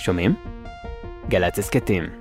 שומעים? גל"צ הסכתים.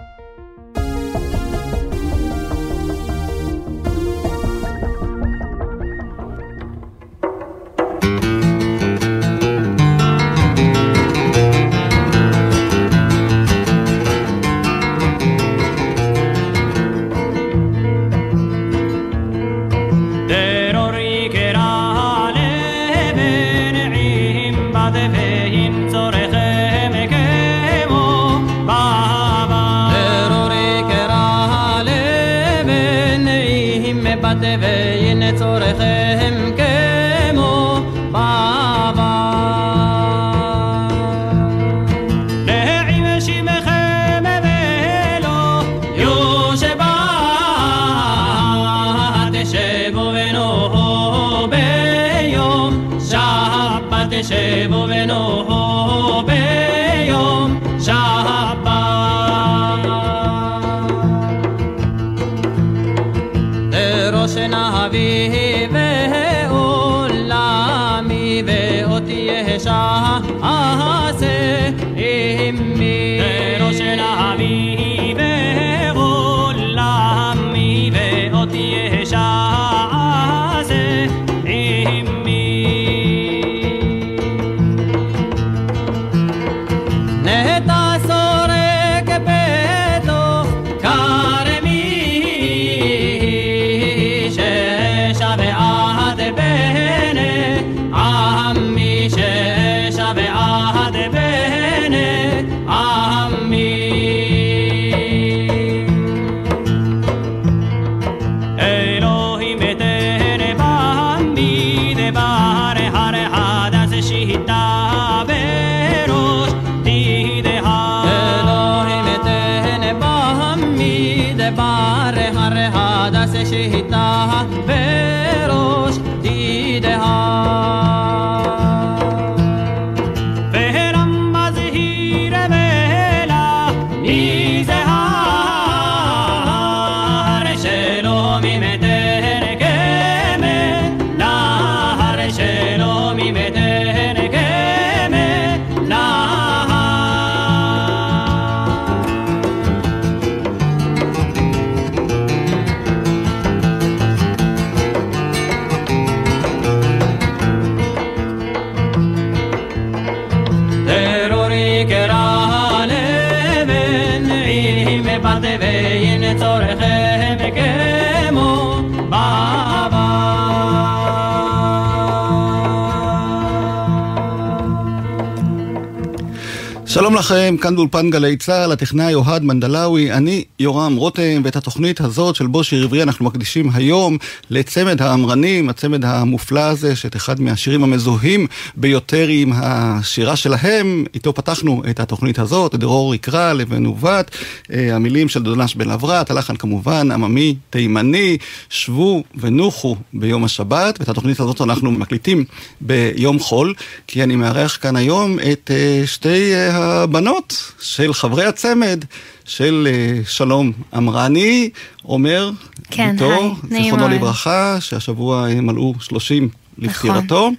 לכם, כאן באולפן גלי צה"ל, הטכנאי אוהד מנדלאווי, אני יורם רותם, ואת התוכנית הזאת של בושי עברי אנחנו מקדישים היום לצמד האמרנים, הצמד המופלא הזה, שאת אחד מהשירים המזוהים ביותר עם השירה שלהם, איתו פתחנו את התוכנית הזאת, דרור יקרא לבן ובת, אה, המילים של דונש בן אברת, הלחן כמובן עממי תימני, שבו ונוחו ביום השבת, ואת התוכנית הזאת אנחנו מקליטים ביום חול, כי אני מארח כאן היום את אה, שתי אה, הבנות של חברי הצמד של אה, שלום אמרני, עומר, כן, ביתו, זיכרונו. לברכה, שהשבוע הם מלאו 30 לפטירתו,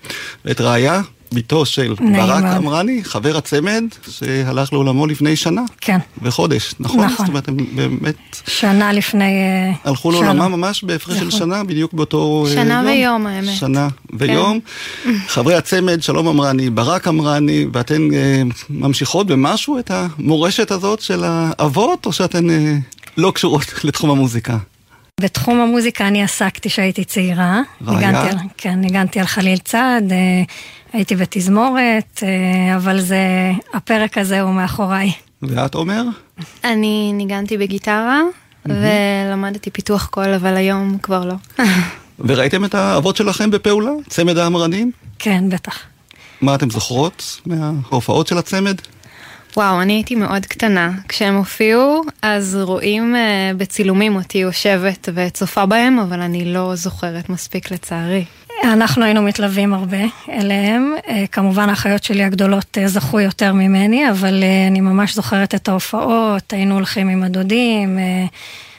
ואת רעיה, ביתו של ברק מאוד. אמרני, חבר הצמד, שהלך לעולמו לפני שנה כן, וחודש, נכון? נכון. זאת אומרת, הם באמת שנה לפני... אה, הלכו. לעולמם ממש בהפרש של נכון. שנה, בדיוק באותו אה, שנה יום. ויום, האמת. כן. שנה ויום. חברי הצמד, שלום אמרני, ברק אמרני, ואתן אה, ממשיכות במשהו את המורשת הזאת של האבות, או שאתן אה, לא קשורות לתחום המוזיקה? בתחום המוזיקה אני עסקתי כשהייתי צעירה. רעיה? ניגנתי על- כן, ניגנתי על חליל צד, אה, הייתי בתזמורת, אה, אבל זה, הפרק הזה הוא מאחוריי. ואת עומר? אני ניגנתי בגיטרה ולמדתי פיתוח קול, אבל היום כבר לא. וראיתם את האבות שלכם בפעולה? צמד האמרנים? כן, בטח. מה אתם זוכרות מההופעות של הצמד? וואו, אני הייתי מאוד קטנה. כשהם הופיעו, אז רואים uh, בצילומים אותי יושבת וצופה בהם, אבל אני לא זוכרת מספיק לצערי. אנחנו היינו מתלווים הרבה אליהם. אה, כמובן, האחיות שלי הגדולות אה, זכו יותר ממני, אבל אני ממש זוכרת את ההופעות, היינו הולכים עם הדודים,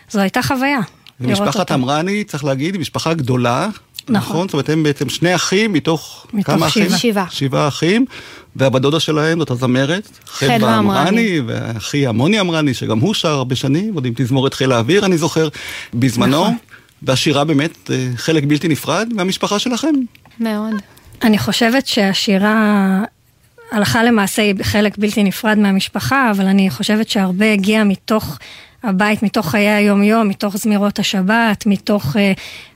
זו הייתה חוויה. משפחת אמרני, צריך להגיד, משפחה גדולה. נכון. נכון? זאת אומרת, הם בעצם שני אחים מתוך, מתוך כמה שבע. אחים? שבעה. שבעה אחים. והבת דודה שלהם זאת הזמרת, חדווה אמרני, ואחי המוני אמרני, שגם הוא שר הרבה שנים, עוד עם תזמורת חיל האוויר, אני זוכר, בזמנו, נכון. והשירה באמת אה, חלק בלתי נפרד מהמשפחה שלכם. מאוד. אני חושבת שהשירה הלכה למעשה היא חלק בלתי נפרד מהמשפחה, אבל אני חושבת שהרבה הגיע מתוך הבית מתוך חיי היום-יום, מתוך זמירות השבת, מתוך uh,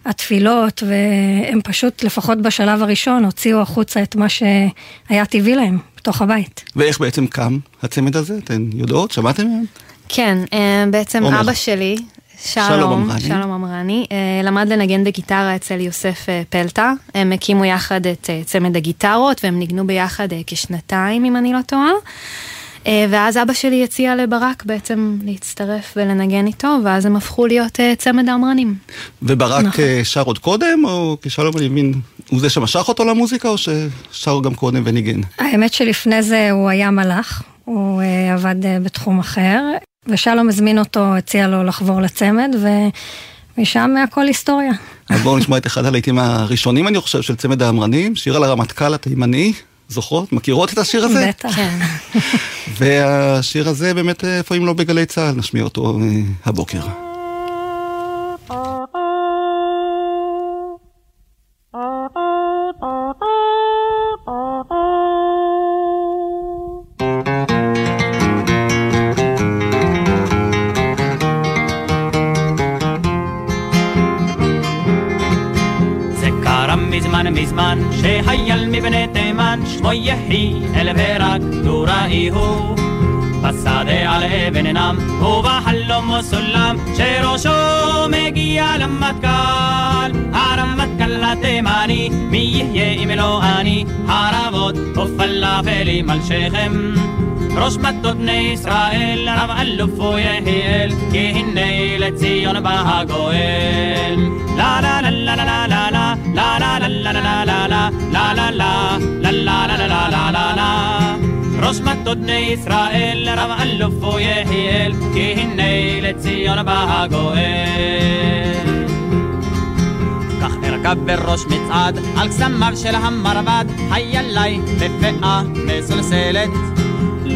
התפילות, והם פשוט, לפחות בשלב הראשון, הוציאו החוצה את מה שהיה טבעי להם, בתוך הבית. ואיך בעצם קם הצמד הזה? אתן יודעות? שמעתם מהם? כן, אה, בעצם אומר. אבא שלי, שלום, שלום אמרני, אה, למד לנגן בגיטרה אצל יוסף פלטה. הם הקימו יחד את צמד הגיטרות והם ניגנו ביחד כשנתיים, אם אני לא טועה. אה, ואז אבא שלי הציע לברק בעצם להצטרף ולנגן איתו, ואז הם הפכו להיות אה, צמד האמרנים. וברק נכון. אה, שר עוד קודם, או כשלום אני מבין, הוא זה שמשך אותו למוזיקה, או ששר גם קודם וניגן? האמת שלפני זה הוא היה מלאך, הוא עבד בתחום אחר, ושלום הזמין אותו, הציע לו לחבור לצמד, ומשם הכל היסטוריה. אז בואו נשמע את אחד הלהיטים הראשונים, אני חושב, של צמד האמרנים, שיר על הרמטכ"ל התימני. זוכרות? מכירות את השיר הזה? בטח. כן. והשיר הזה באמת, איפה אם לא בגלי צה"ל, נשמיע אותו אה, הבוקר. מזמן מזמן שהייל מבני שמו יחי אל ורק נוראיהו. בשדה על אבן נם, ובחלומו סולם, שראשו מגיע למטכ"ל. הרמטכ"ל התימני, מי יחיה אם לא אני? חרבות ופלאפלים על שכם. ראש מטות בני ישראל, רב אלוף הוא יחיאל, כי הנה לציון בא הגואל. לה לה לה לה לה לה la la la la la la la la la la la la la la la la ראש מטות בני ישראל, רב אלוף ויחיאל, כי הנה לציון בא הגואל. כך ארכב בראש מצעד, על קסמיו של המרבד, היה לי לפאה מסולסלת.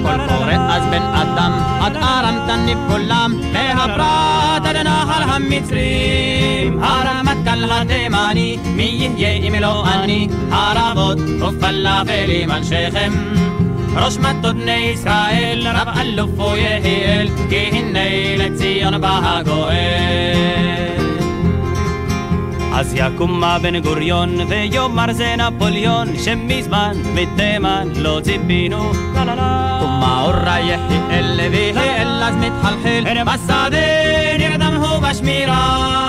כל קורא אז בן אדם, עד ארם תניב כולם, מהפרת עד נחל המצרים, הרמה הקל התימני, מי יהיה אם לא אני, חרבות ופלאפלים על שכם. ראש מטות בני ישראל, רב אלוף או יהיאל, כי הנה לציון בא הגואל. אז יקום בן גוריון ויאמר זה נפוליאון שמזמן מתימן לא ציפינו. לה לה לה. ומאורע יחיאל ויהיאל אז מתחלחל. בשדה נרדם הוא בשמירה.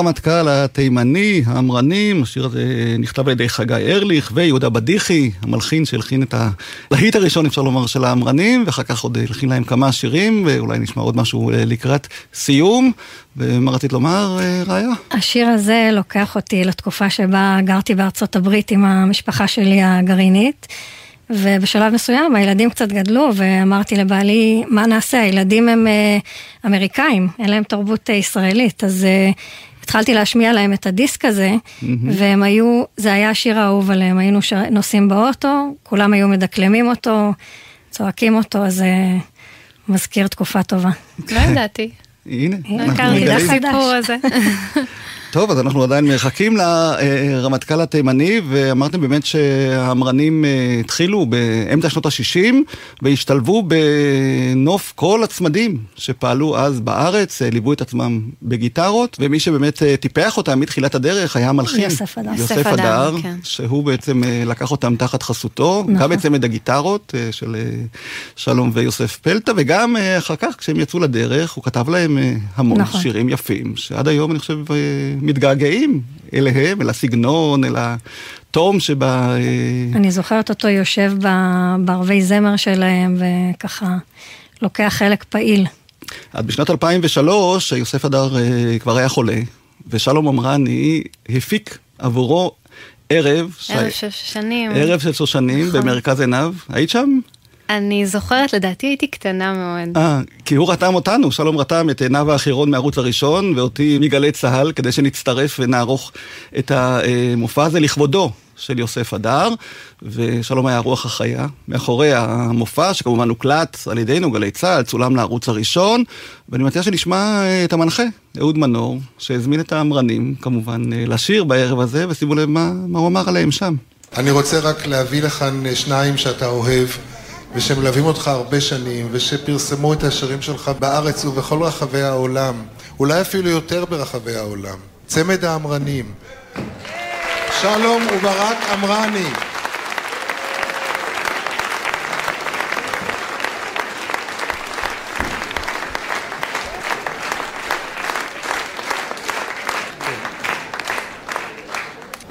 הרמטכ"ל התימני, האמרנים, השיר הזה נכתב על ידי חגי ארליך ויהודה בדיחי, המלחין שהלחין את הלהיט הראשון, אפשר לומר, של האמרנים, ואחר כך עוד הלחין להם כמה שירים, ואולי נשמע עוד משהו לקראת סיום. ומה רצית לומר, ראיה? השיר הזה לוקח אותי לתקופה שבה גרתי בארצות הברית עם המשפחה שלי הגרעינית. ובשלב מסוים הילדים קצת גדלו ואמרתי לבעלי, מה נעשה? הילדים הם אמריקאים, אין להם תרבות ישראלית, אז התחלתי להשמיע להם את הדיסק הזה, mm-hmm. והם היו, זה היה השיר האהוב עליהם, היינו ש... נוסעים באוטו, כולם היו מדקלמים אותו, צועקים אותו, אז זה מזכיר תקופה טובה. לא ידעתי. הנה, הכרתי את הסיפור הזה. טוב, אז אנחנו עדיין מחכים לרמטכ"ל התימני, ואמרתם באמת שהמרנים אה, התחילו באמצע שנות ה-60, והשתלבו בנוף כל הצמדים שפעלו אז בארץ, אה, ליוו את עצמם בגיטרות, ומי שבאמת אה, טיפח אותם מתחילת הדרך היה המלחין. יוסף הדר. יוסף הדר, כן. שהוא בעצם לקח אותם תחת חסותו, נכון. גם בצמד הגיטרות של שלום ויוסף פלטה, וגם אחר כך כשהם יצאו לדרך, הוא כתב להם המון נכון. שירים יפים, שעד היום אני חושב... מתגעגעים אליהם, אל הסגנון, אל התום שבה... אה, אני זוכרת אותו יושב בערבי זמר שלהם, וככה לוקח חלק פעיל. עד בשנת 2003, יוסף הדר אה, כבר היה חולה, ושלום אמרני הפיק עבורו ערב... ערב של שושנים. ערב של שושנים נכון. במרכז עיניו. היית שם? אני זוכרת, לדעתי הייתי קטנה מאוד. אה, כי הוא רתם אותנו, שלום רתם את נאוה החירון מערוץ הראשון, ואותי מגלי צה"ל, כדי שנצטרף ונערוך את המופע הזה לכבודו של יוסף הדר, ושלום היה הרוח החיה. מאחורי המופע, שכמובן הוקלט על ידינו, גלי צה"ל, צולם לערוץ הראשון, ואני מציע שנשמע את המנחה, אהוד מנור, שהזמין את האמרנים, כמובן, לשיר בערב הזה, ושימו לב מה, מה הוא אמר עליהם שם. אני רוצה רק להביא לכאן שניים שאתה אוהב. ושמלווים אותך הרבה שנים, ושפרסמו את השירים שלך בארץ ובכל רחבי העולם, אולי אפילו יותר ברחבי העולם. צמד האמרנים. שלום וברק אמרני.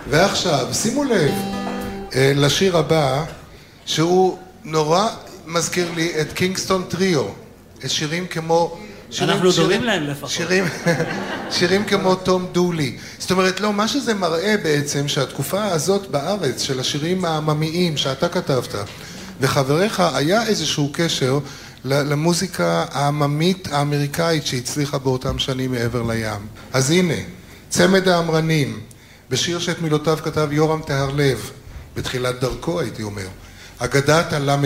ועכשיו, שימו לב אה, לשיר הבא, שהוא נורא מזכיר לי את קינגסטון טריו, שירים כמו... שירים, אנחנו דומים להם לפחות. שירים, שירים כמו תום דולי. זאת אומרת, לא, מה שזה מראה בעצם, שהתקופה הזאת בארץ, של השירים העממיים שאתה כתבת, וחבריך, היה איזשהו קשר למוזיקה העממית האמריקאית שהצליחה באותם שנים מעבר לים. אז הנה, צמד האמרנים, בשיר שאת מילותיו כתב יורם טהרלב, בתחילת דרכו הייתי אומר. אגדת הל"ה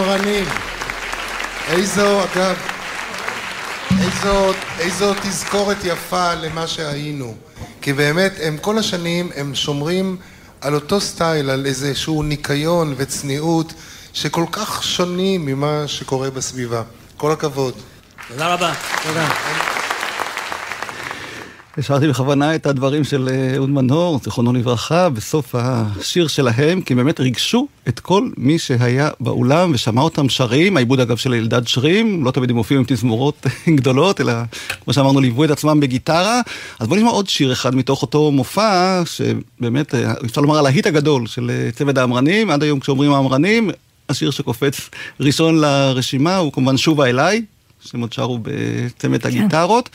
האמרנים. איזו, אגב, איזו, איזו תזכורת יפה למה שהיינו. כי באמת, הם כל השנים, הם שומרים על אותו סטייל, על איזשהו ניקיון וצניעות, שכל כך שונים ממה שקורה בסביבה. כל הכבוד. תודה רבה. תודה. השארתי בכוונה את הדברים של אה, אהוד מנור, זיכרונו לברכה, בסוף השיר שלהם, כי הם באמת ריגשו את כל מי שהיה באולם ושמע אותם שרים, העיבוד אגב של אלדד שרים, לא תמיד הם מופיעים עם תזמורות גדולות, אלא כמו שאמרנו, ליוו את עצמם בגיטרה. אז בואו נשמע עוד שיר אחד מתוך אותו מופע, שבאמת, אה, אפשר לומר, הלהיט הגדול של אה, צוות האמרנים, עד היום כשאומרים האמרנים, השיר שקופץ ראשון לרשימה הוא כמובן שובה אליי, שהם עוד שרו בצמד כן. הגיטרות.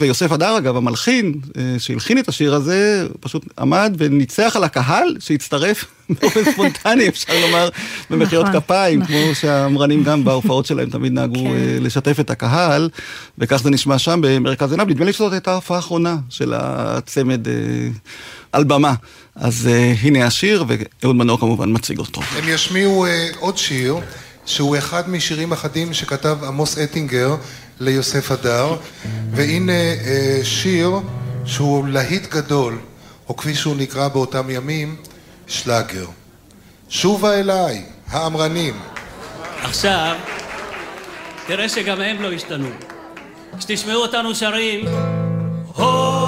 ויוסף הדר, אגב, המלחין, אה, שהלחין את השיר הזה, פשוט עמד וניצח על הקהל שהצטרף באופן ספונטני, אפשר לומר, במחיאות נכון, כפיים, נכון. כמו שהמרנים גם בהופעות שלהם תמיד נהגו כן. אה, לשתף את הקהל, וכך זה נשמע שם במרכז עיניו. נדמה לי שזאת הייתה ההופעה האחרונה של הצמד אה, על במה. אז הנה השיר, ואהוד מנור כמובן מציג אותו. הם ישמיעו עוד שיר. שהוא אחד משירים אחדים שכתב עמוס אטינגר ליוסף הדר, והנה אה, שיר שהוא להיט גדול, או כפי שהוא נקרא באותם ימים, שלאגר. שובה אליי, האמרנים. עכשיו, תראה שגם הם לא השתנו. כשתשמעו אותנו שרים, הו,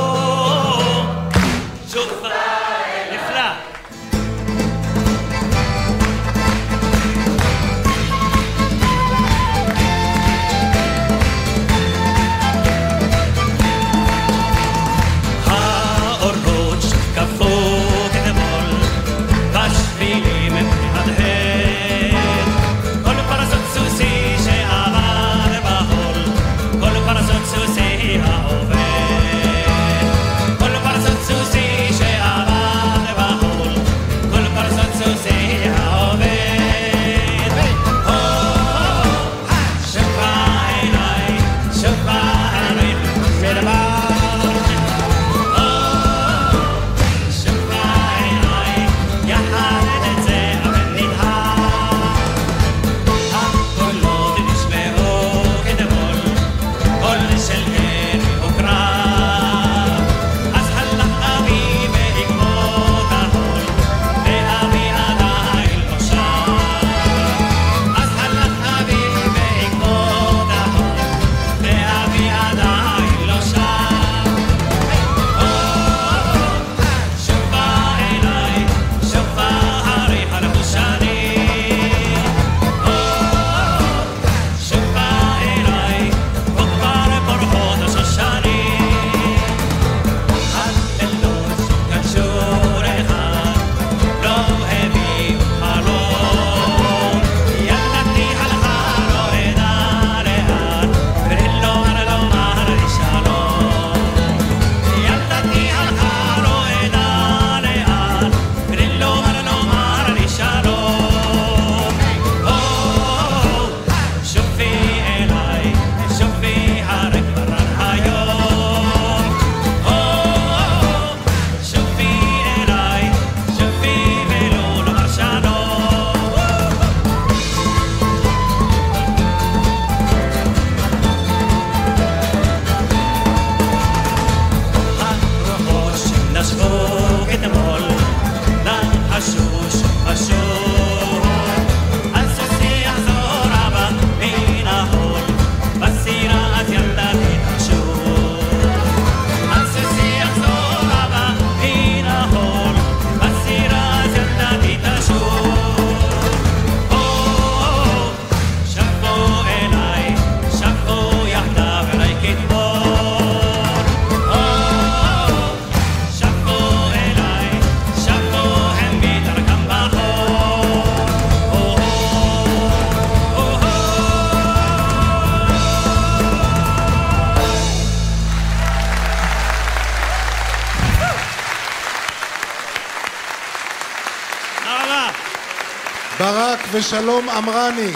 ושלום אמרני,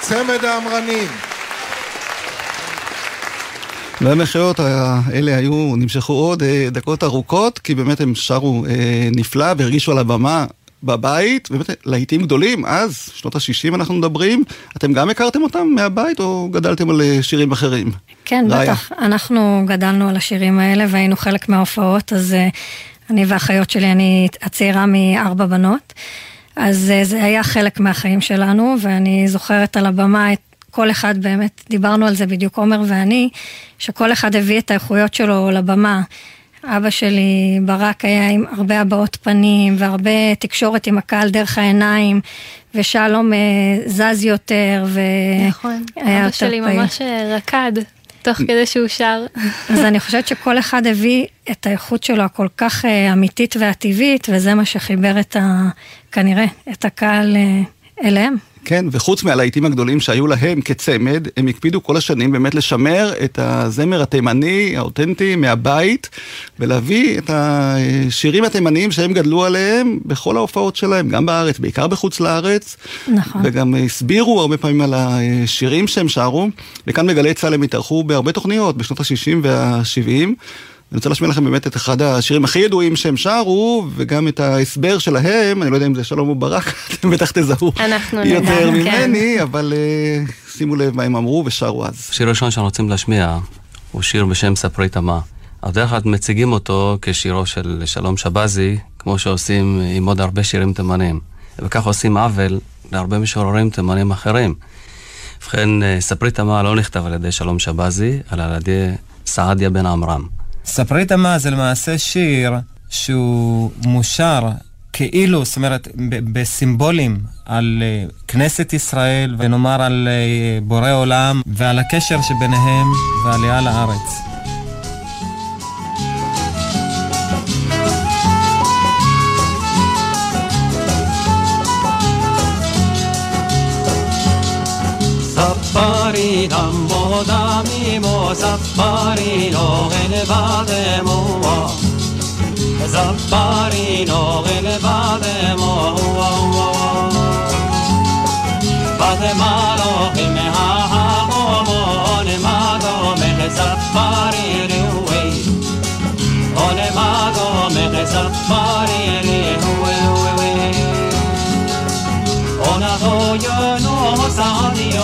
צמד האמרנים. והמחיאות האלה היו, נמשכו עוד אה, דקות ארוכות, כי באמת הם שרו אה, נפלא והרגישו על הבמה בבית, באמת להיטים גדולים, אז, שנות ה-60 אנחנו מדברים, אתם גם הכרתם אותם מהבית או גדלתם על אה, שירים אחרים? כן, ראיה. בטח. אנחנו גדלנו על השירים האלה והיינו חלק מההופעות, אז אני והאחיות שלי, אני הצעירה מארבע בנות. אז אה, זה היה חלק מהחיים שלנו, ואני זוכרת על הבמה את כל אחד באמת, דיברנו על זה בדיוק עומר ואני, שכל אחד הביא את האיכויות שלו לבמה. אבא שלי, ברק, היה עם הרבה הבעות פנים והרבה תקשורת עם הקהל דרך העיניים, ושלום אה, זז יותר, ו... נכון, אבא שלי פעיל. ממש אה, רקד תוך כדי שהוא שר. אז אני חושבת שכל אחד הביא את האיכות שלו הכל כך אה, אמיתית והטבעית, וזה מה שחיבר את ה... כנראה, את הקהל אה, אליהם. כן, וחוץ מהלהיטים הגדולים שהיו להם כצמד, הם הקפידו כל השנים באמת לשמר את הזמר התימני, האותנטי, מהבית, ולהביא את השירים התימניים שהם גדלו עליהם בכל ההופעות שלהם, גם בארץ, בעיקר בחוץ לארץ. נכון. וגם הסבירו הרבה פעמים על השירים שהם שרו, וכאן בגלי צה"ל הם התארחו בהרבה תוכניות, בשנות ה-60 וה-70. אני רוצה להשמיע לכם באמת את אחד השירים הכי ידועים שהם שרו, וגם את ההסבר שלהם, אני לא יודע אם זה שלום או ברק, אתם בטח תזהו יותר כן. ממני, אבל אה, שימו לב מה הם אמרו ושרו אז. השיר הראשון שאנחנו רוצים להשמיע הוא שיר בשם ספרי תמה. אבל דרך כלל מציגים אותו כשירו של שלום שבזי, כמו שעושים עם עוד הרבה שירים תימנים. וכך עושים עוול להרבה משוררים תימנים אחרים. ובכן, אה, ספרי תמה לא נכתב על ידי שלום שבזי, אלא על ידי סעדיה בן עמרם. ספרי תמה זה למעשה שיר שהוא מושר כאילו, זאת אומרת, בסימבולים על אה, כנסת ישראל, ונאמר על אה, בורא עולם, ועל הקשר שביניהם ועלייה לארץ. سفاريدم مدامي مسفارين أغل بعد موا سفارين أغل بعد موا بعد ما لقيم ها مون ما دوم سفاري روي أون ما دوم سفاري روي أون هو ينو سانيو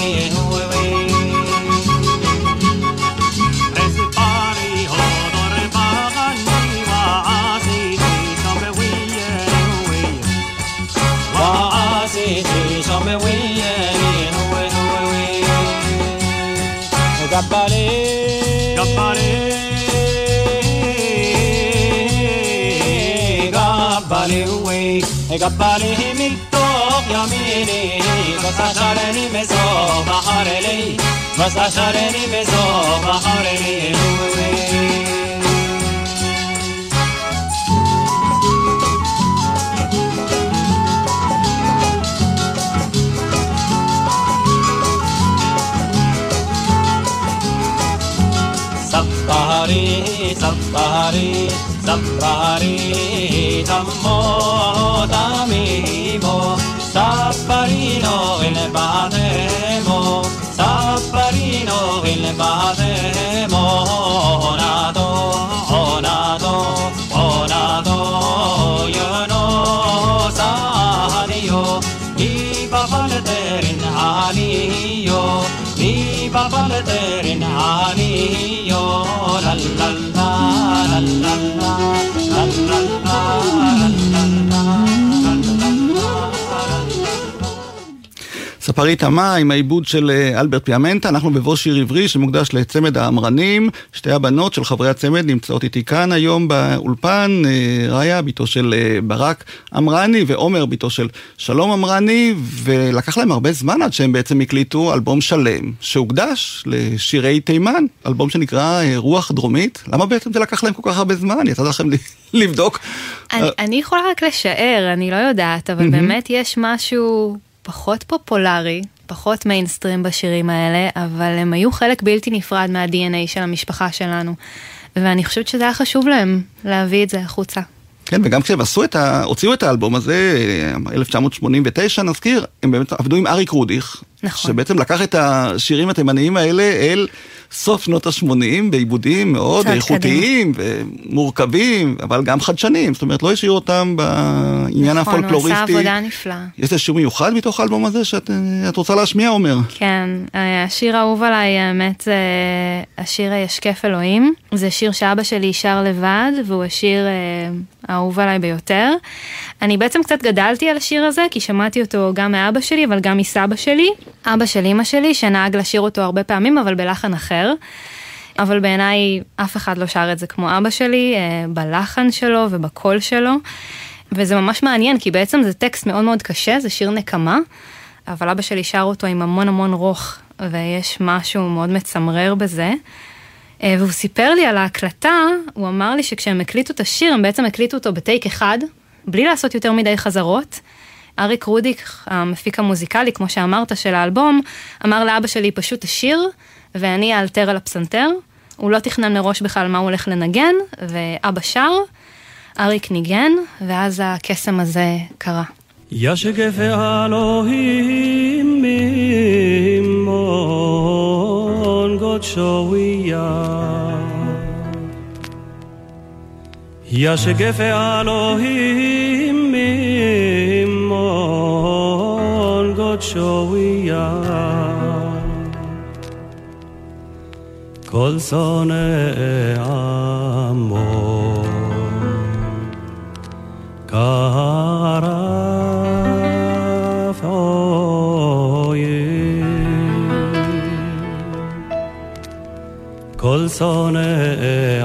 قبله من طوق يميني بس عشرني مزوق بحر لي بس عشرني مزوق بحر لي سبحاري سبحاري Zappari tammo tamimo Sapparino il batemo Sapparino il batemo Nato, oh nato, oh nato Io no sanio Di papaleterin anio Di papaleterin anio La la la ספרי תמה עם העיבוד של אה, אלברט פיאמנטה, אנחנו בבוא שיר עברי שמוקדש לצמד האמרנים. שתי הבנות של חברי הצמד נמצאות איתי כאן היום באולפן, אה, ראיה, בתו של אה, ברק אמרני, ועומר, בתו של שלום אמרני, ולקח להם הרבה זמן עד שהם בעצם הקליטו אלבום שלם, שהוקדש לשירי תימן, אלבום שנקרא רוח דרומית. למה בעצם זה לקח להם כל כך הרבה זמן? יצא לכם לבדוק? אני, אני יכולה רק לשער, אני לא יודעת, אבל באמת יש משהו... פחות פופולרי, פחות מיינסטרים בשירים האלה, אבל הם היו חלק בלתי נפרד מה-DNA של המשפחה שלנו. ואני חושבת שזה היה חשוב להם להביא את זה החוצה. כן, וגם כשהם עשו את ה... הוציאו את האלבום הזה, 1989 נזכיר, הם באמת עבדו עם אריק רודיך. נכון. שבעצם לקח את השירים התימניים האלה אל סוף שנות ה-80 בעיבודים מאוד איכותיים ומורכבים, אבל גם חדשניים, זאת אומרת לא השאירו אותם בעניין נכון, הפולקלוריסטי. נכון, הוא עשה עבודה נפלאה. יש איזה שיר מיוחד מתוך האלבום הזה שאת רוצה להשמיע, עומר? כן, השיר האהוב עליי, האמת, זה השיר הישקף אלוהים. זה שיר שאבא שלי שר לבד, והוא השיר אה, האהוב עליי ביותר. אני בעצם קצת גדלתי על השיר הזה, כי שמעתי אותו גם מאבא שלי, אבל גם מסבא שלי. אבא של אימא שלי, שנהג לשיר אותו הרבה פעמים, אבל בלחן אחר. אבל בעיניי אף אחד לא שר את זה כמו אבא שלי, אה, בלחן שלו ובקול שלו. וזה ממש מעניין, כי בעצם זה טקסט מאוד מאוד קשה, זה שיר נקמה, אבל אבא שלי שר אותו עם המון המון רוך, ויש משהו מאוד מצמרר בזה. אה, והוא סיפר לי על ההקלטה, הוא אמר לי שכשהם הקליטו את השיר, הם בעצם הקליטו אותו בטייק אחד, בלי לעשות יותר מדי חזרות. אריק רודיק, המפיק המוזיקלי, כמו שאמרת, של האלבום, אמר לאבא שלי פשוט תשיר, ואני אאלתר על הפסנתר. הוא לא תכנן מראש בכלל מה הוא הולך לנגן, ואבא שר, אריק ניגן, ואז הקסם הזה קרה. ישקף אלוהים ממעון אלוהים ממון גודשוויה כל שונאי עמו כרף אויב כל שונאי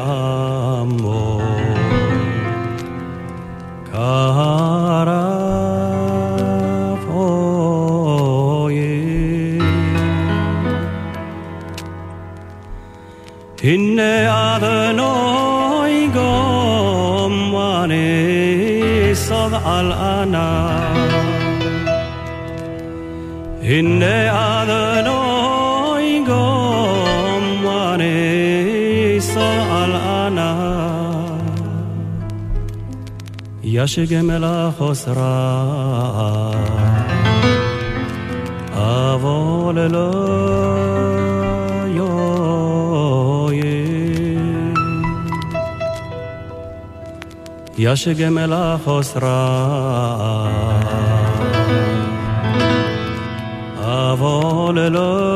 הנה אדוני גום ונסוב על ענן הנה אדוני גום ונסוב על ענן ישגם אל החוסרה אבוא ללא ישגם אל החוסרה אבוא ללא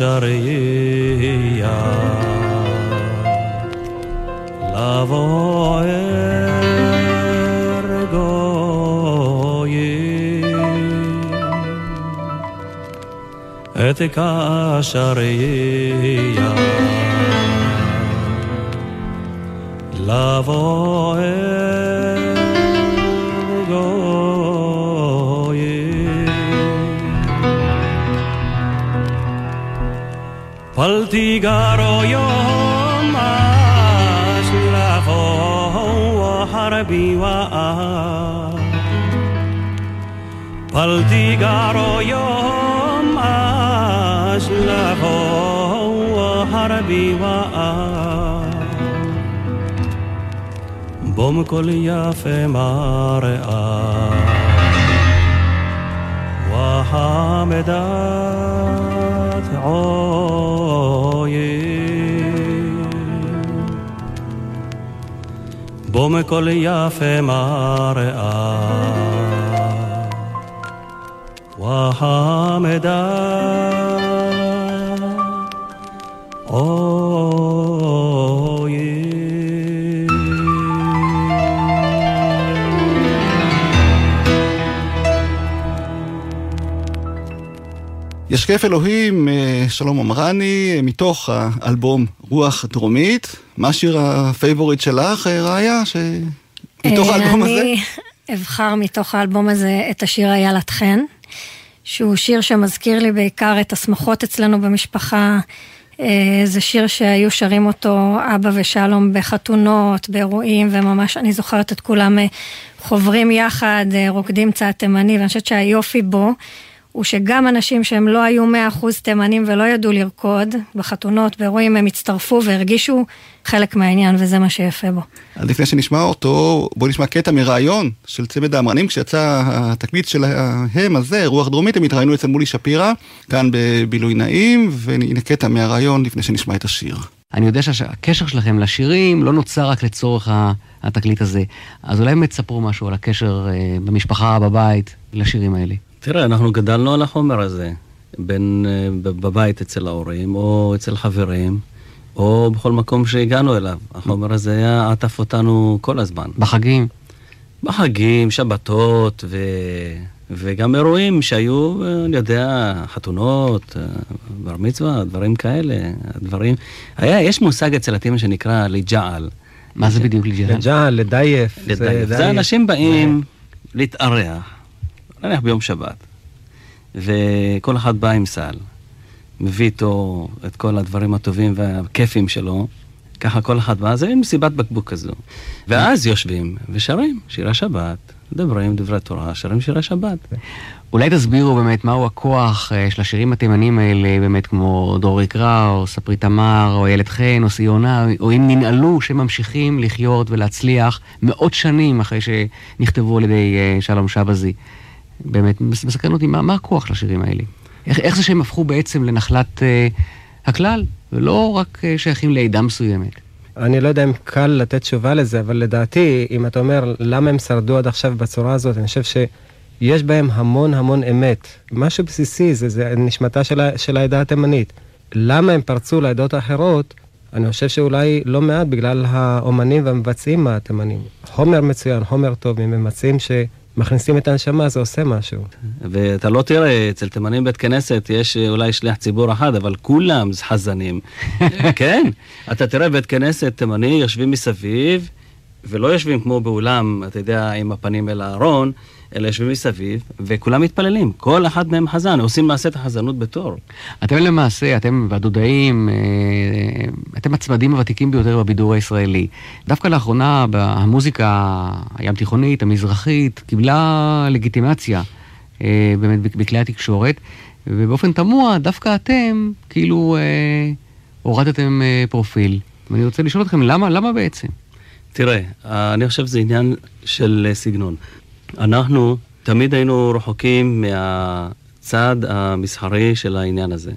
البشر פל תיגרו יום אש לבוא הרבי ואה בום כל יפה מראה. והמדת עוין בום והמדת ישקף אלוהים, אה, שלום עמרני, מתוך האלבום רוח דרומית. מה השיר ה favorite שלך, אה, ראיה? ש... מתוך האלבום הזה? אני אבחר מתוך האלבום הזה את השיר איילת חן, שהוא שיר שמזכיר לי בעיקר את השמחות אצלנו במשפחה. אה, זה שיר שהיו שרים אותו אבא ושלום בחתונות, באירועים, וממש אני זוכרת את כולם חוברים יחד, רוקדים צעד תימני, ואני חושבת שהיופי בו הוא שגם אנשים שהם לא היו 100% תימנים ולא ידעו לרקוד בחתונות, באירועים, הם הצטרפו והרגישו חלק מהעניין, וזה מה שיפה בו. אז לפני שנשמע אותו, בואו נשמע קטע מראיון של צמד האמרנים, כשיצא התקליט שלהם הזה, רוח דרומית, הם התראיינו אצל מולי שפירא, כאן בבילוי נעים, והנה קטע מהראיון לפני שנשמע את השיר. אני יודע שהקשר שלכם לשירים לא נוצר רק לצורך התקליט הזה, אז אולי באמת תספרו משהו על הקשר במשפחה, בבית, לשירים האלה. תראה, אנחנו גדלנו על החומר הזה, בין בבית אצל ההורים, או אצל חברים, או בכל מקום שהגענו אליו. החומר הזה היה עטף אותנו כל הזמן. בחגים? בחגים, שבתות, ו... וגם אירועים שהיו, אני יודע, חתונות, בר מצווה, דברים כאלה, דברים... היה, יש מושג אצל התימן שנקרא ליג'על. מה זה בדיוק ליג'על? ליג'על, לדייף. לדייף. זה אנשים באים להתארח. נניח ביום שבת, וכל אחד בא עם סל, מביא איתו את כל הדברים הטובים והכיפים שלו, ככה כל אחד בא, זה מסיבת בקבוק כזו. ואז יושבים ושרים שירי שבת, מדברים דברי תורה, שרים שירי שבת. אולי תסבירו באמת מהו הכוח של השירים התימנים האלה, באמת כמו דרורי קרא, או ספרי תמר, או איילת חן, או סיונה, או אם ננעלו, שממשיכים לחיות ולהצליח מאות שנים אחרי שנכתבו על ידי שלום שבזי. באמת מסקרן אותי, מה, מה הכוח לשירים האלה? איך, איך זה שהם הפכו בעצם לנחלת אה, הכלל, ולא רק אה, שייכים לעדה מסוימת? אני לא יודע אם קל לתת תשובה לזה, אבל לדעתי, אם אתה אומר למה הם שרדו עד עכשיו בצורה הזאת, אני חושב שיש בהם המון המון אמת. משהו בסיסי, זה, זה נשמתה של, של העדה התימנית. למה הם פרצו לעדות האחרות? אני חושב שאולי לא מעט בגלל האומנים והמבצעים התימנים. חומר מצוין, חומר טוב, הם מבצעים ש... מכניסים את הנשמה, זה עושה משהו. ואתה לא תראה, אצל תימנים בית כנסת יש אולי שליח ציבור אחד, אבל כולם חזנים. כן, אתה תראה בית כנסת תימני, יושבים מסביב, ולא יושבים כמו באולם, אתה יודע, עם הפנים אל הארון, אלא יושבים מסביב, וכולם מתפללים. כל אחד מהם חזן, עושים מעשה את החזנות בתור. אתם למעשה, אתם והדודאים, אתם הצמדים הוותיקים ביותר בבידור הישראלי. דווקא לאחרונה, המוזיקה הים תיכונית, המזרחית, קיבלה לגיטימציה באמת בכלי התקשורת, ובאופן תמוה, דווקא אתם, כאילו, הורדתם פרופיל. ואני רוצה לשאול אתכם, למה, למה בעצם? תראה, אני חושב שזה עניין של סגנון. אנחנו תמיד היינו רחוקים מהצד המסחרי של העניין הזה,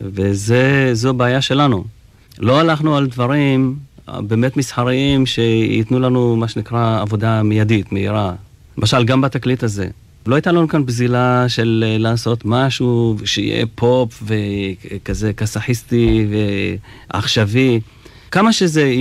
וזו בעיה שלנו. לא הלכנו על דברים באמת מסחריים שייתנו לנו מה שנקרא עבודה מיידית, מהירה. למשל, גם בתקליט הזה. לא הייתה לנו כאן בזילה של לעשות משהו שיהיה פופ וכזה כסאחיסטי ועכשווי. כמה שזה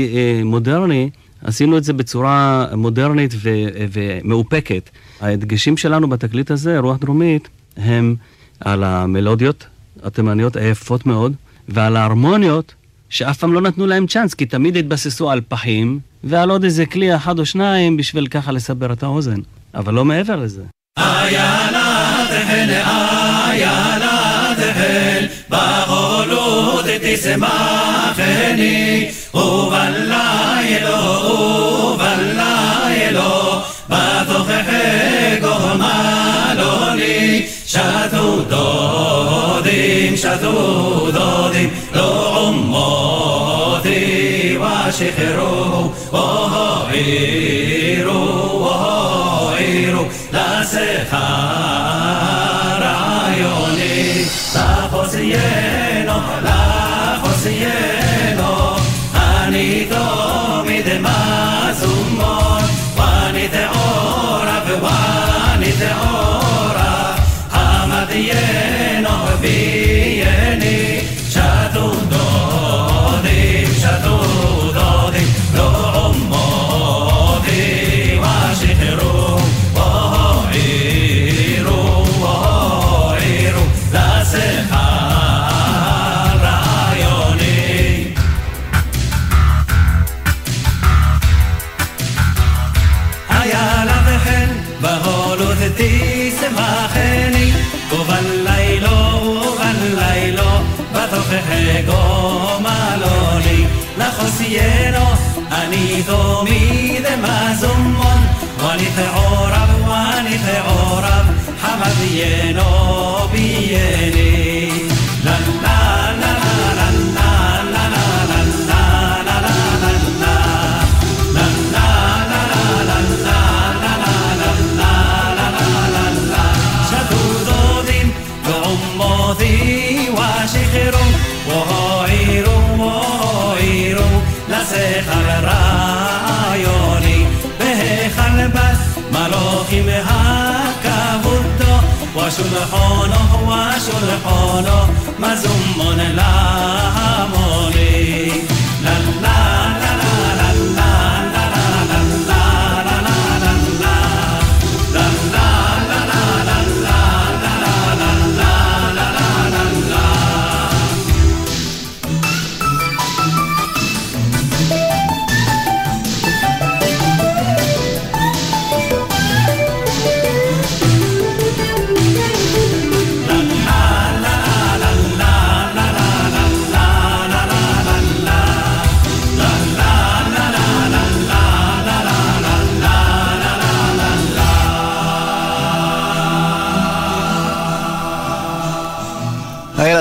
מודרני, עשינו את זה בצורה מודרנית ו- ומאופקת. ההדגשים שלנו בתקליט הזה, רוח דרומית, הם על המלודיות התימניות היפות מאוד, ועל ההרמוניות, שאף פעם לא נתנו להם צ'אנס, כי תמיד התבססו על פחים, ועל עוד איזה כלי אחד או שניים בשביל ככה לסבר את האוזן. אבל לא מעבר לזה. איילה תהל, איילה תבל, ברעולות תשמחני, ובלה אלו, ובלה אלו, בתוכחי גורמה לא לי, שתו דודים, שתו דודים, לא עומותי, ושחררו, והעירו, והעירו, לשכר. yeah.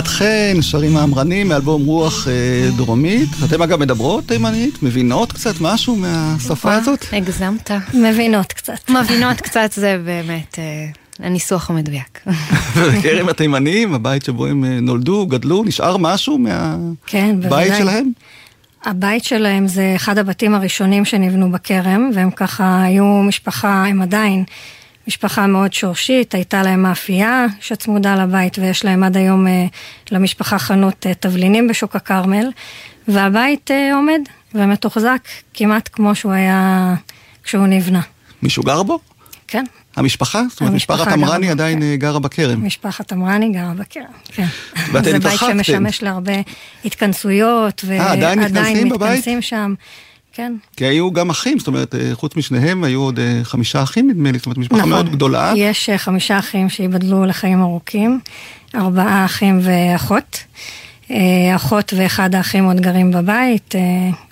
איילת חן, שרים האמרנים מאלבום רוח אה, דרומית. אתם אגב מדברות תימנית? מבינות קצת משהו מהשפה הזאת? הגזמת. מבינות קצת. מבינות קצת זה באמת אה, הניסוח המדויק. וכרם התימנים, הבית שבו הם אה, נולדו, גדלו, נשאר משהו כן, מהבית בוודאי. שלהם? הבית שלהם זה אחד הבתים הראשונים שנבנו בכרם, והם ככה היו משפחה, הם עדיין משפחה מאוד שורשית, הייתה להם מאפייה שצמודה לבית, ויש להם עד היום אה, למשפחה חנות אה, תבלינים בשוק הכרמל, והבית אה, עומד ומתוחזק כמעט כמו שהוא היה כשהוא נבנה. מישהו גר בו? כן, המשפחה? זאת אומרת, המשפחה משפחת אמרני בו, עדיין כן. גרה בכרם. משפחת אמרני גרה בכרם, כן. ואתם זה בית התרחקתם. שמשמש להרבה התכנסויות, אה, עדיין מתכנסים? מתכנסים שם, כן. כי היו גם אחים, זאת אומרת, אה, חוץ משניהם היו עוד אה, חמישה אחים נדמה לי, זאת אומרת, משפחה מאוד גדולה. יש אה, חמישה אחים שייבדלו לחיים ארוכים, ארבעה אחים ואחות. אה, אחות ואחד האחים עוד גרים בבית. אה,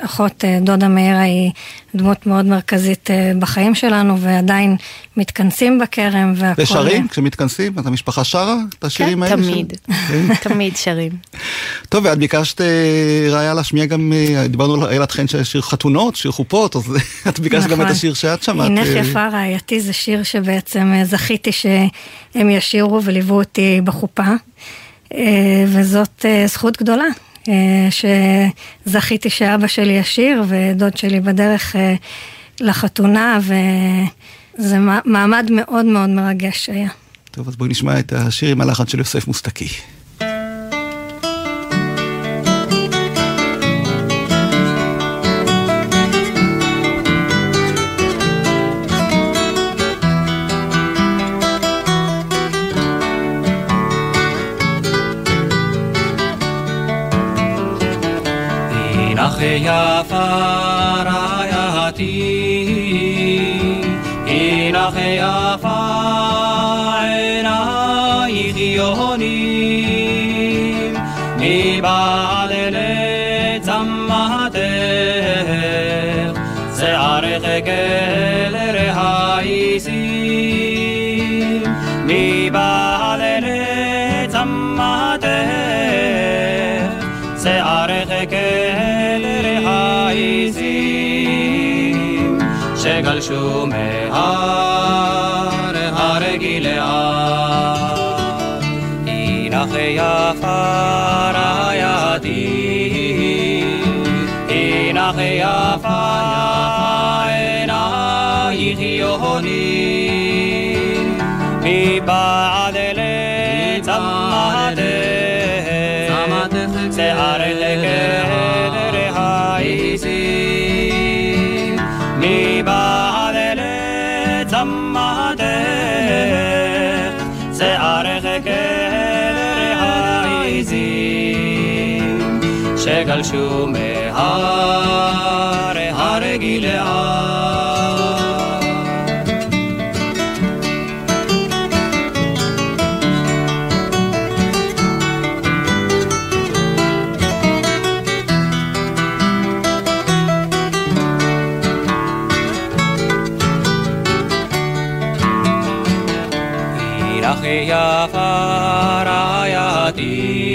אחות אה, דודה מאירה היא דמות מאוד מרכזית בחיים שלנו, ועדיין מתכנסים בכרם והכל... ושרים, כשמתכנסים, אז המשפחה שרה את השירים האלה? תמיד, כן. תמיד שרים. טוב, ואת ביקשת, ראיה להשמיע גם, דיברנו על איילת חן של שיר חתונות, שיר חופות, אז את ביקשת גם את נכון. השיר שאת שמעת. הינך אה, יפה רעייתי זה שיר שבעצם זכיתי שהם ישירו וליוו אותי בחופה, וזאת אה, זכות גדולה. אה, שזכיתי שאבא שלי ישיר ודוד שלי בדרך אה, לחתונה וזה מע- מעמד מאוד מאוד מרגש היה. טוב, אז בואי נשמע את השיר עם הלחן של יוסף מוסטקי. הינך יפה רעייתי, הינך shume har har gilead inach yafar ayadi inach yafar enach yoni mi ba'ad le tzamad tzamad se har שגלשו מהר הר גלעד. הינך יפה רעייתי,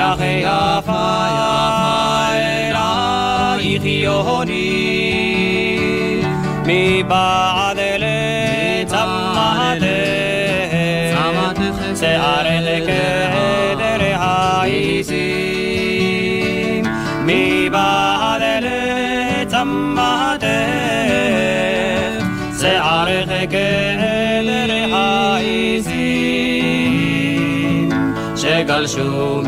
הינך יפה עינייך יונים, מבעד לצמתך, שערך כלרעייסים, מבעד לצמתך, שערך כלרעייסים, שגלשו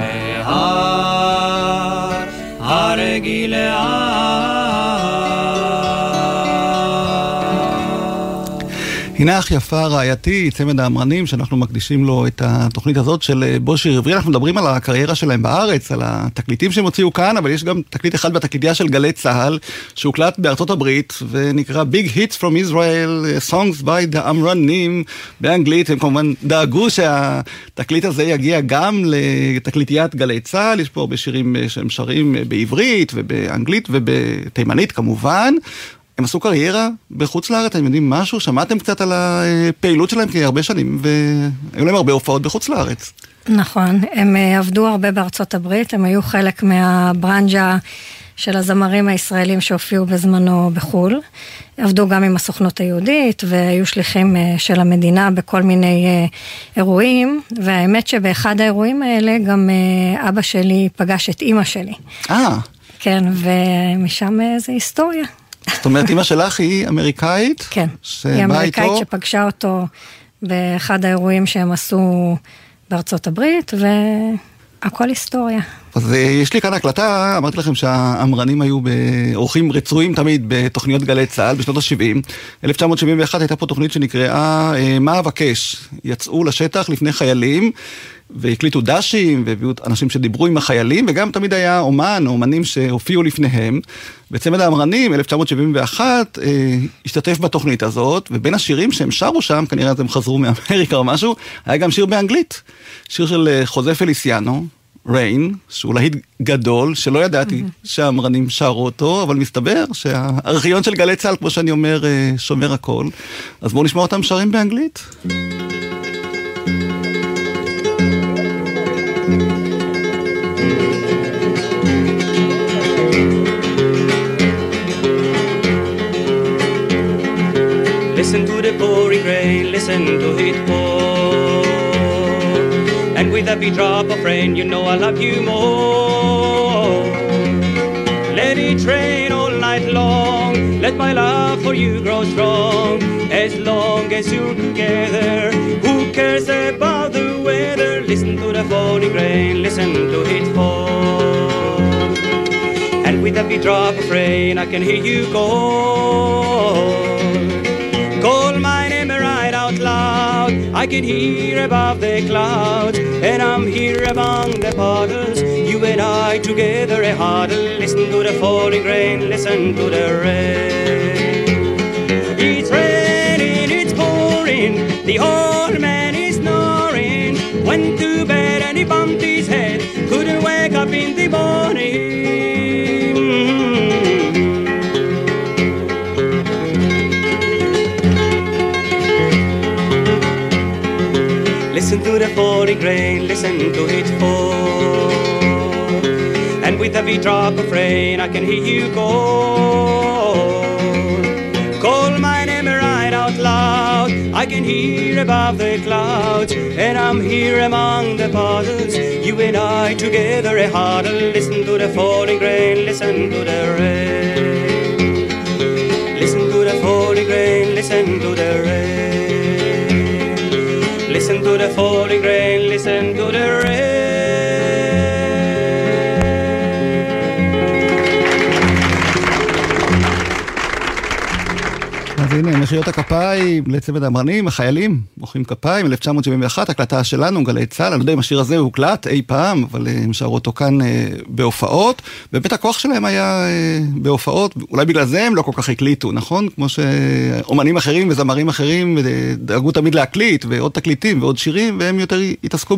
har, har. הנה אח יפה רעייתי, צמד האמרנים, שאנחנו מקדישים לו את התוכנית הזאת של אה, בושי עברי. אנחנו מדברים על הקריירה שלהם בארץ, על התקליטים שהם הוציאו כאן, אבל יש גם תקליט אחד בתקליטייה של גלי צה"ל, שהוקלט בארצות הברית, ונקרא Big Hits from Israel, אה, Songs by the אמרנים, באנגלית. הם כמובן דאגו שהתקליט הזה יגיע גם לתקליטיית גלי צה"ל, יש פה הרבה שירים אה, שהם שרים בעברית ובאנגלית ובתימנית כמובן. הם עשו קריירה בחוץ לארץ, אתם יודעים משהו? שמעתם קצת על הפעילות שלהם? כי הרבה שנים, והיו להם הרבה הופעות בחוץ לארץ. נכון, הם אה, עבדו הרבה בארצות הברית, הם היו חלק מהברנג'ה של הזמרים הישראלים שהופיעו בזמנו בחו"ל. עבדו גם עם הסוכנות היהודית והיו שליחים אה, של המדינה בכל מיני אה, אירועים, והאמת שבאחד האירועים האלה גם אבא שלי פגש את אימא שלי. אה. כן, ומשם זה היסטוריה. זאת אומרת, אימא שלך היא אמריקאית? כן, היא אמריקאית איתו... שפגשה אותו באחד האירועים שהם עשו בארצות הברית, והכל היסטוריה. אז יש לי כאן הקלטה, אמרתי לכם שהאמרנים היו אורחים רצויים תמיד בתוכניות גלי צה"ל בשנות ה-70. 1971 הייתה פה תוכנית שנקראה מה אבקש. יצאו לשטח לפני חיילים. והקליטו דשים, והביאו אנשים שדיברו עם החיילים, וגם תמיד היה אומן או אומנים שהופיעו לפניהם. וצמד האמרנים, 1971, אה, השתתף בתוכנית הזאת, ובין השירים שהם שרו שם, כנראה הם חזרו מאמריקה או משהו, היה גם שיר באנגלית. שיר של אה, חוזה פליסיאנו, ריין, שהוא להיט גדול, שלא ידעתי. שהאמרנים שרו אותו, אבל מסתבר שהארכיון של גלי צה"ל, כמו שאני אומר, אה, שומר הכל. אז בואו נשמע אותם שרים באנגלית. Pouring rain, listen to it pour. And with every drop of rain, you know I love you more. Let it rain all night long, let my love for you grow strong. As long as you're together, who cares about the weather? Listen to the falling rain, listen to it fall. And with every drop of rain, I can hear you call. I can hear above the clouds, and I'm here among the puddles. You and I together a huddle. Listen to the falling rain, listen to the rain. It's raining, it's pouring. The old man is snoring. Went to bed and he bumped his head. Couldn't wake up in the morning. Listen to the falling rain, listen to it fall. And with every drop of rain, I can hear you call. Call my name right out loud. I can hear above the clouds, and I'm here among the puddles. You and I together a huddle. Listen to the falling rain, listen to the rain. Listen to the falling rain, listen to the rain. Listen to the falling grain, listen to the rain. אז הנה, מחיאות הכפיים לצוות האמרנים, החיילים, מוחאים כפיים, 1971, הקלטה שלנו, גלי צה"ל, אני לא יודע אם השיר הזה הוקלט אי פעם, אבל אה, הם שרו אותו כאן אה, בהופעות. באמת הכוח שלהם היה אה, בהופעות, אולי בגלל זה הם לא כל כך הקליטו, נכון? כמו שאומנים אחרים וזמרים אחרים אה, דאגו תמיד להקליט, ועוד תקליטים ועוד שירים, והם יותר התעסקו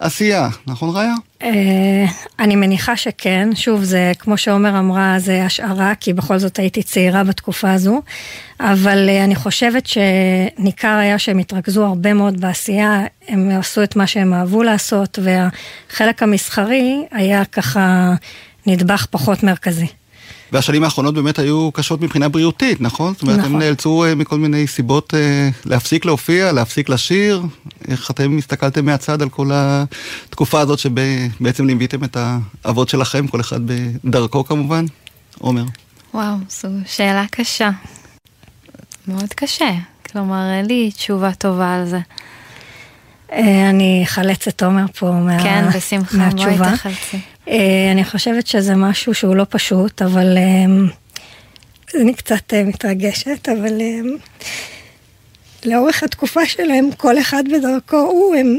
בעשייה, נכון ראיה? אה, אני מניחה שכן, שוב זה כמו שעומר אמרה זה השערה כי בכל זאת הייתי צעירה בתקופה הזו, אבל אה, אני חושבת שניכר היה שהם התרכזו הרבה מאוד בעשייה, הם עשו את מה שהם אהבו לעשות והחלק המסחרי היה ככה נדבך פחות מרכזי. והשנים האחרונות באמת היו קשות מבחינה בריאותית, נכון? זאת אומרת, נכון. הם נאלצו אה, מכל מיני סיבות אה, להפסיק להופיע, להפסיק לשיר. איך אתם הסתכלתם מהצד על כל התקופה הזאת שבעצם ליוויתם את האבות שלכם, כל אחד בדרכו כמובן? עומר. וואו, זו שאלה קשה. מאוד קשה. כלומר, אין לי תשובה טובה על זה. אה, אני אחלץ את עומר פה מה, כן, בשמחה, בואי מהתשובה. תחלצי. אה, אני חושבת שזה משהו שהוא לא פשוט, אבל אה, אני קצת מתרגשת, אבל לאורך התקופה שלהם, כל אחד בדרכו הוא, הם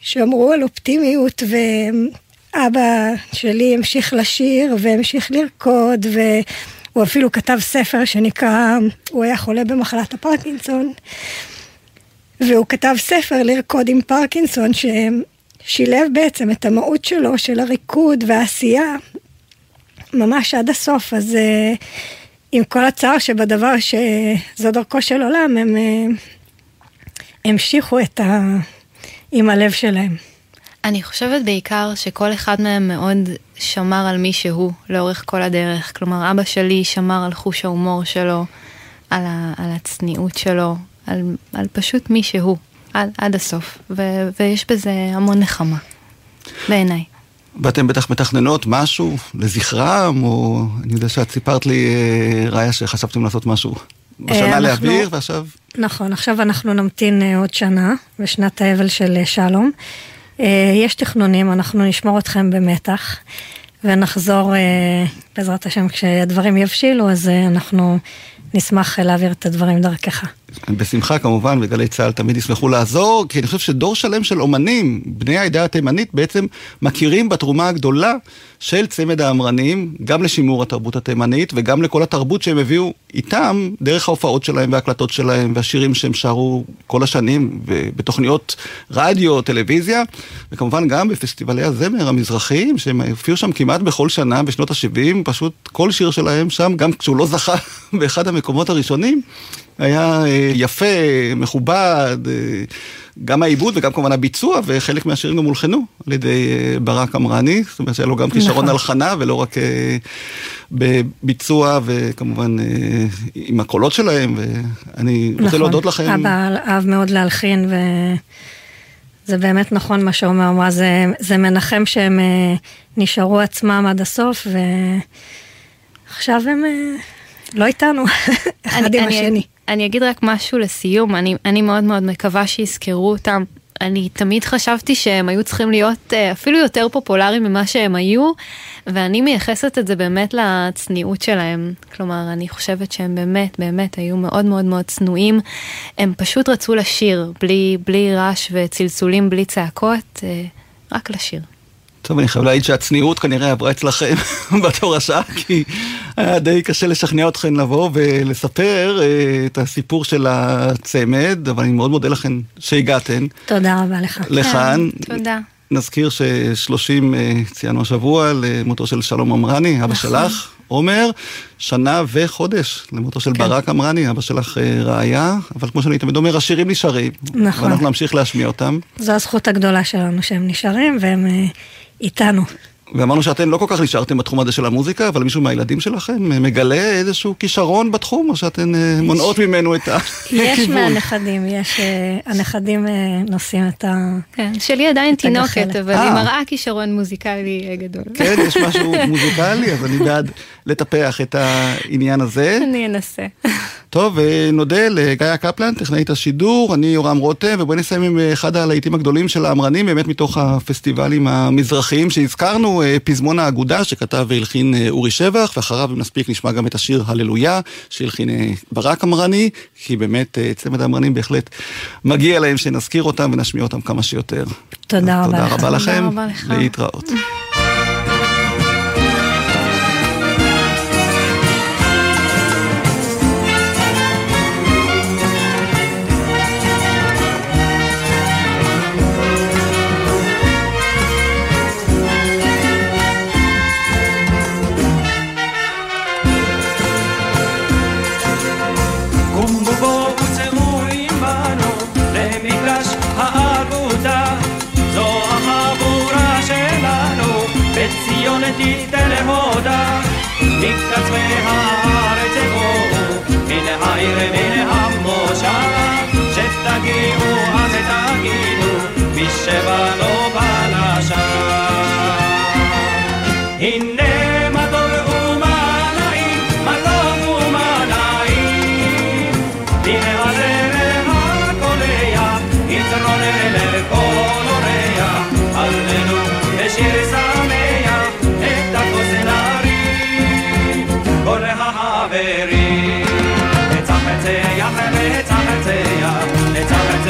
שמרו על אופטימיות, ואבא שלי המשיך לשיר והמשיך לרקוד, והוא אפילו כתב ספר שנקרא, הוא היה חולה במחלת הפרקינסון. והוא כתב ספר לרקוד עם פרקינסון ששילב בעצם את המהות שלו של הריקוד והעשייה ממש עד הסוף, אז uh, עם כל הצער שבדבר שזו דרכו של עולם, הם uh, המשיכו את ה... עם הלב שלהם. אני חושבת בעיקר שכל אחד מהם מאוד שמר על מי שהוא לאורך כל הדרך. כלומר, אבא שלי שמר על חוש ההומור שלו, על, ה, על הצניעות שלו, על, על פשוט מי שהוא, עד, עד הסוף. ו, ויש בזה המון נחמה, בעיניי. ואתם בטח מתכננות משהו לזכרם, או אני יודע שאת סיפרת לי, אה, ראיה, שחשבתם לעשות משהו בשנה אנחנו- להעביר, ועכשיו... נכון, עכשיו אנחנו נמתין אה, עוד שנה, בשנת האבל של אה, שלום. אה, יש תכנונים, אנחנו נשמור אתכם במתח, ונחזור, אה, בעזרת השם, כשהדברים יבשילו, אז אה, אנחנו נשמח אה, להעביר את הדברים דרכך. בשמחה כמובן, וגלי צה"ל תמיד ישמחו לעזור, כי אני חושב שדור שלם של אומנים, בני העדה התימנית, בעצם מכירים בתרומה הגדולה של צמד האמרנים, גם לשימור התרבות התימנית וגם לכל התרבות שהם הביאו איתם, דרך ההופעות שלהם וההקלטות שלהם והשירים שהם שרו כל השנים, בתוכניות רדיו, טלוויזיה, וכמובן גם בפסטיבלי הזמר המזרחיים, שהם הופיעו שם כמעט בכל שנה בשנות ה-70, פשוט כל שיר שלהם שם, גם כשהוא לא זכה באחד המקומות הראשונים, היה אה, יפה, מכובד, אה, גם העיבוד וגם כמובן הביצוע, וחלק מהשירים גם הולחנו על ידי אה, ברק אמרני, זאת אומרת שהיה לו גם כישרון נכון. הלחנה ולא רק בביצוע וכמובן עם הקולות שלהם, ואני רוצה נכון, להודות לכם. אבא אהב מאוד להלחין, וזה באמת נכון מה שעומר אמרה, זה, זה מנחם שהם נשארו עצמם עד הסוף, ועכשיו הם לא איתנו, אחד עם השני. אני אגיד רק משהו לסיום, אני, אני מאוד מאוד מקווה שיזכרו אותם. אני תמיד חשבתי שהם היו צריכים להיות אה, אפילו יותר פופולריים ממה שהם היו, ואני מייחסת את זה באמת לצניעות שלהם. כלומר, אני חושבת שהם באמת, באמת היו מאוד מאוד מאוד צנועים. הם פשוט רצו לשיר, בלי, בלי רעש וצלצולים, בלי צעקות, אה, רק לשיר. טוב, אני חייב להעיד שהצניעות כנראה עברה אצלכם בתור השעה, כי היה די קשה לשכנע אתכם לבוא ולספר אה, את הסיפור של הצמד, אבל אני מאוד מודה לכם שהגעתם. תודה רבה לך. לכאן. כן, תודה. נזכיר ששלושים אה, ציינו השבוע למותו של שלום אמרני, אבא נכון. שלך, עומר, שנה וחודש למותו של ברק אמרני, אבא שלך אה, רעיה, אבל כמו שאני תמיד אומר, השירים נשארים. נכון. ואנחנו נמשיך להשמיע אותם. זו הזכות הגדולה שלנו שהם נשארים והם איתנו. ואמרנו שאתם לא כל כך נשארתם בתחום הזה של המוזיקה, אבל מישהו מהילדים שלכם מגלה איזשהו כישרון בתחום, או שאתן אה, מונעות ממנו את יש הכיוון? מהנכדים, יש, אה, הנכדים אה, נושאים את ה... כן, שלי עדיין. תינוקת, אבל. היא מראה כישרון מוזיקלי גדול. כן, יש משהו מוזיקלי, אז אני בעד לטפח את העניין הזה. אני אנסה. טוב, נודה לגיא קפלן, טכנאית השידור, אני יורם רותם, ובואי נסיים עם אחד הלהיטים הגדולים של האמרנים, באמת מתוך הפסטיבלים המזרחיים שהזכרנו, פזמון האגודה שכתב והלחין אה, אורי שבח, ואחריו אם נספיק נשמע גם את השיר הללויה, שהלחין אה, ברק אמרני, כי באמת אה, צמד האמרנים בהחלט מגיע להם שנזכיר אותם ונשמיע אותם כמה שיותר. תודה רבה תודה לך. רבה תודה לכם, רבה לך. להתראות. מקצווי הארץ בואו מן העיר מן המושב שתגיעו אז תגידו מי שבאנו בלשם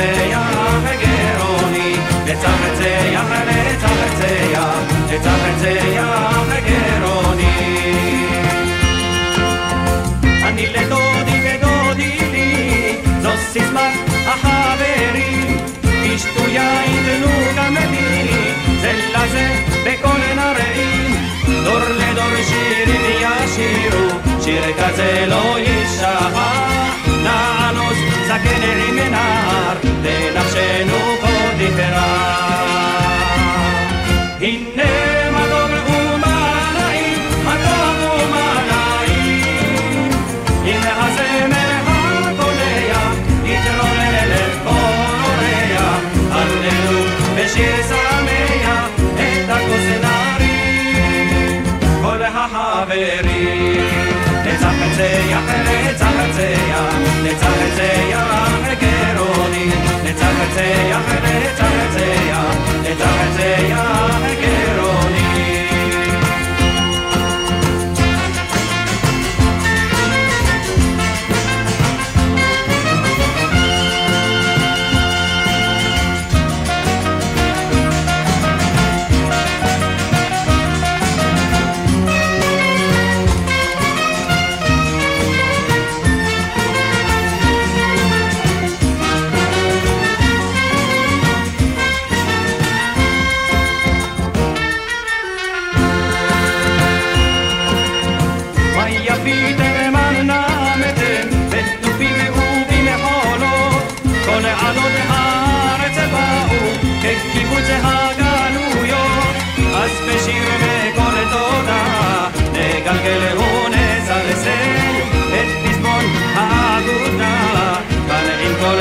לצחצח גרוני, לצחצח לצחצח, לצחצח גרוני. אני לדודי ודודי לי, זו סיסמת החברים. תשתו יין תנו גם לי, זה לזה בכל נראים. דור לדור שירים ישירו, שיר כזה לא יישכח. say נגלגל ונזלזל את פזמון האגודה כאן עם כל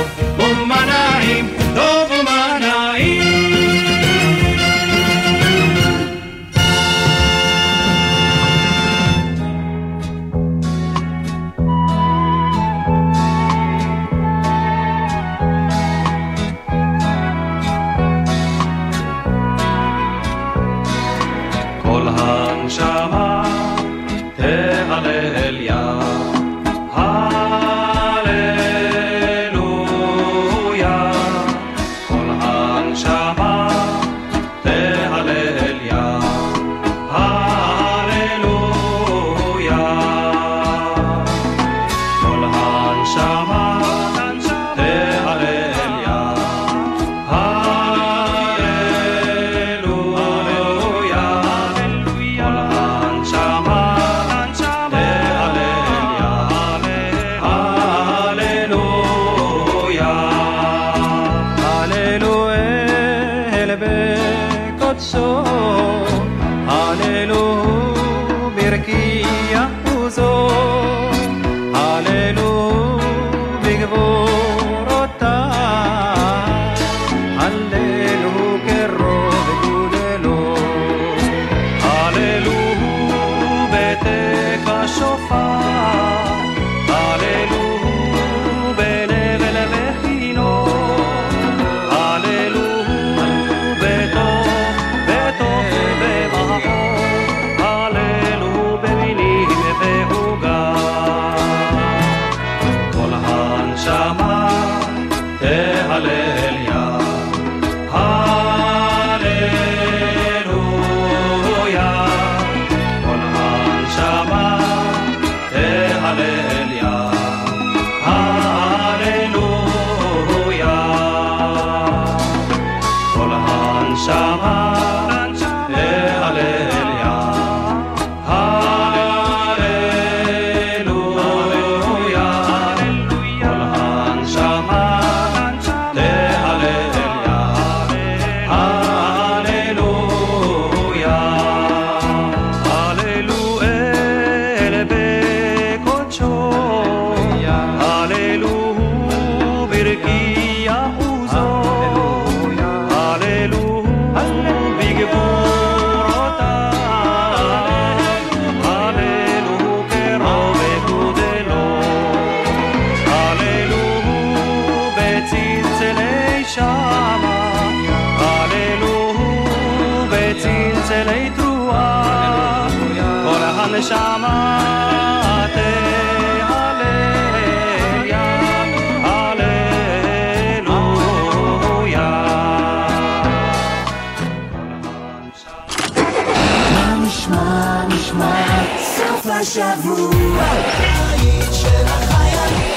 השבוע, בית של החיילים.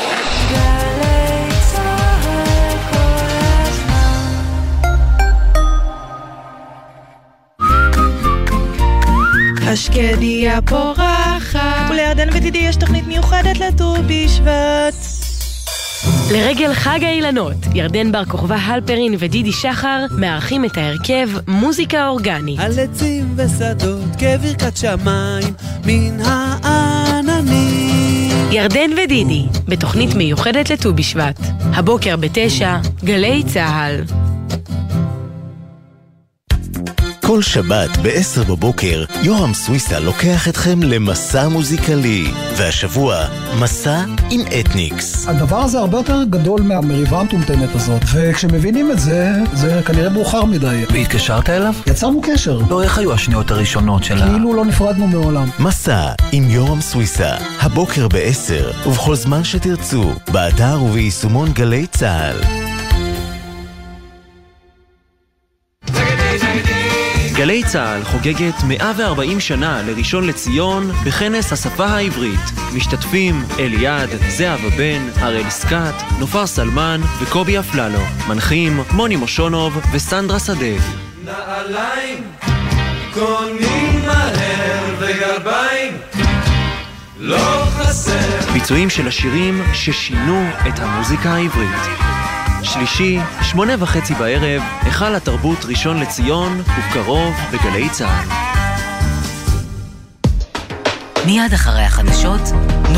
גלי צהל כל הזמן. השקדיה פורחת, ולירדן ודידי יש תוכנית מיוחדת לט"ו בשבט. לרגל חג האילנות, ירדן בר כוכבא הלפרין ודידי שחר מארחים את ההרכב מוזיקה אורגנית. על עצים ושדות כברכת שמיים מן העננים. ירדן ודידי, בתוכנית מיוחדת לט"ו בשבט. הבוקר בתשע, גלי צה"ל. כל שבת ב-10 בבוקר, יורם סוויסה לוקח אתכם למסע מוזיקלי. והשבוע, מסע עם אתניקס. הדבר הזה הרבה יותר גדול מהמריבה המטומטמת הזאת, וכשמבינים את זה, זה כנראה מאוחר מדי. והתקשרת אליו? יצרנו קשר. לא, איך היו השניות הראשונות של ה... כאילו לא נפרדנו מעולם. מסע עם יורם סוויסה, הבוקר ב-10, ובכל זמן שתרצו, באתר וביישומון גלי צה"ל. גלי צה"ל חוגגת 140 שנה לראשון לציון בכנס השפה העברית. משתתפים אליעד, זהבה בן, הראל סקאט, נופר סלמן וקובי אפללו. מנחים מוני מושונוב וסנדרה שדה. נעליים קונים מהר וגרביים לא חסר ביצועים של השירים ששינו את המוזיקה העברית. שלישי, שמונה וחצי בערב, היכל התרבות ראשון לציון, ובקרוב בגלי צה"ל. מיד אחרי החדשות,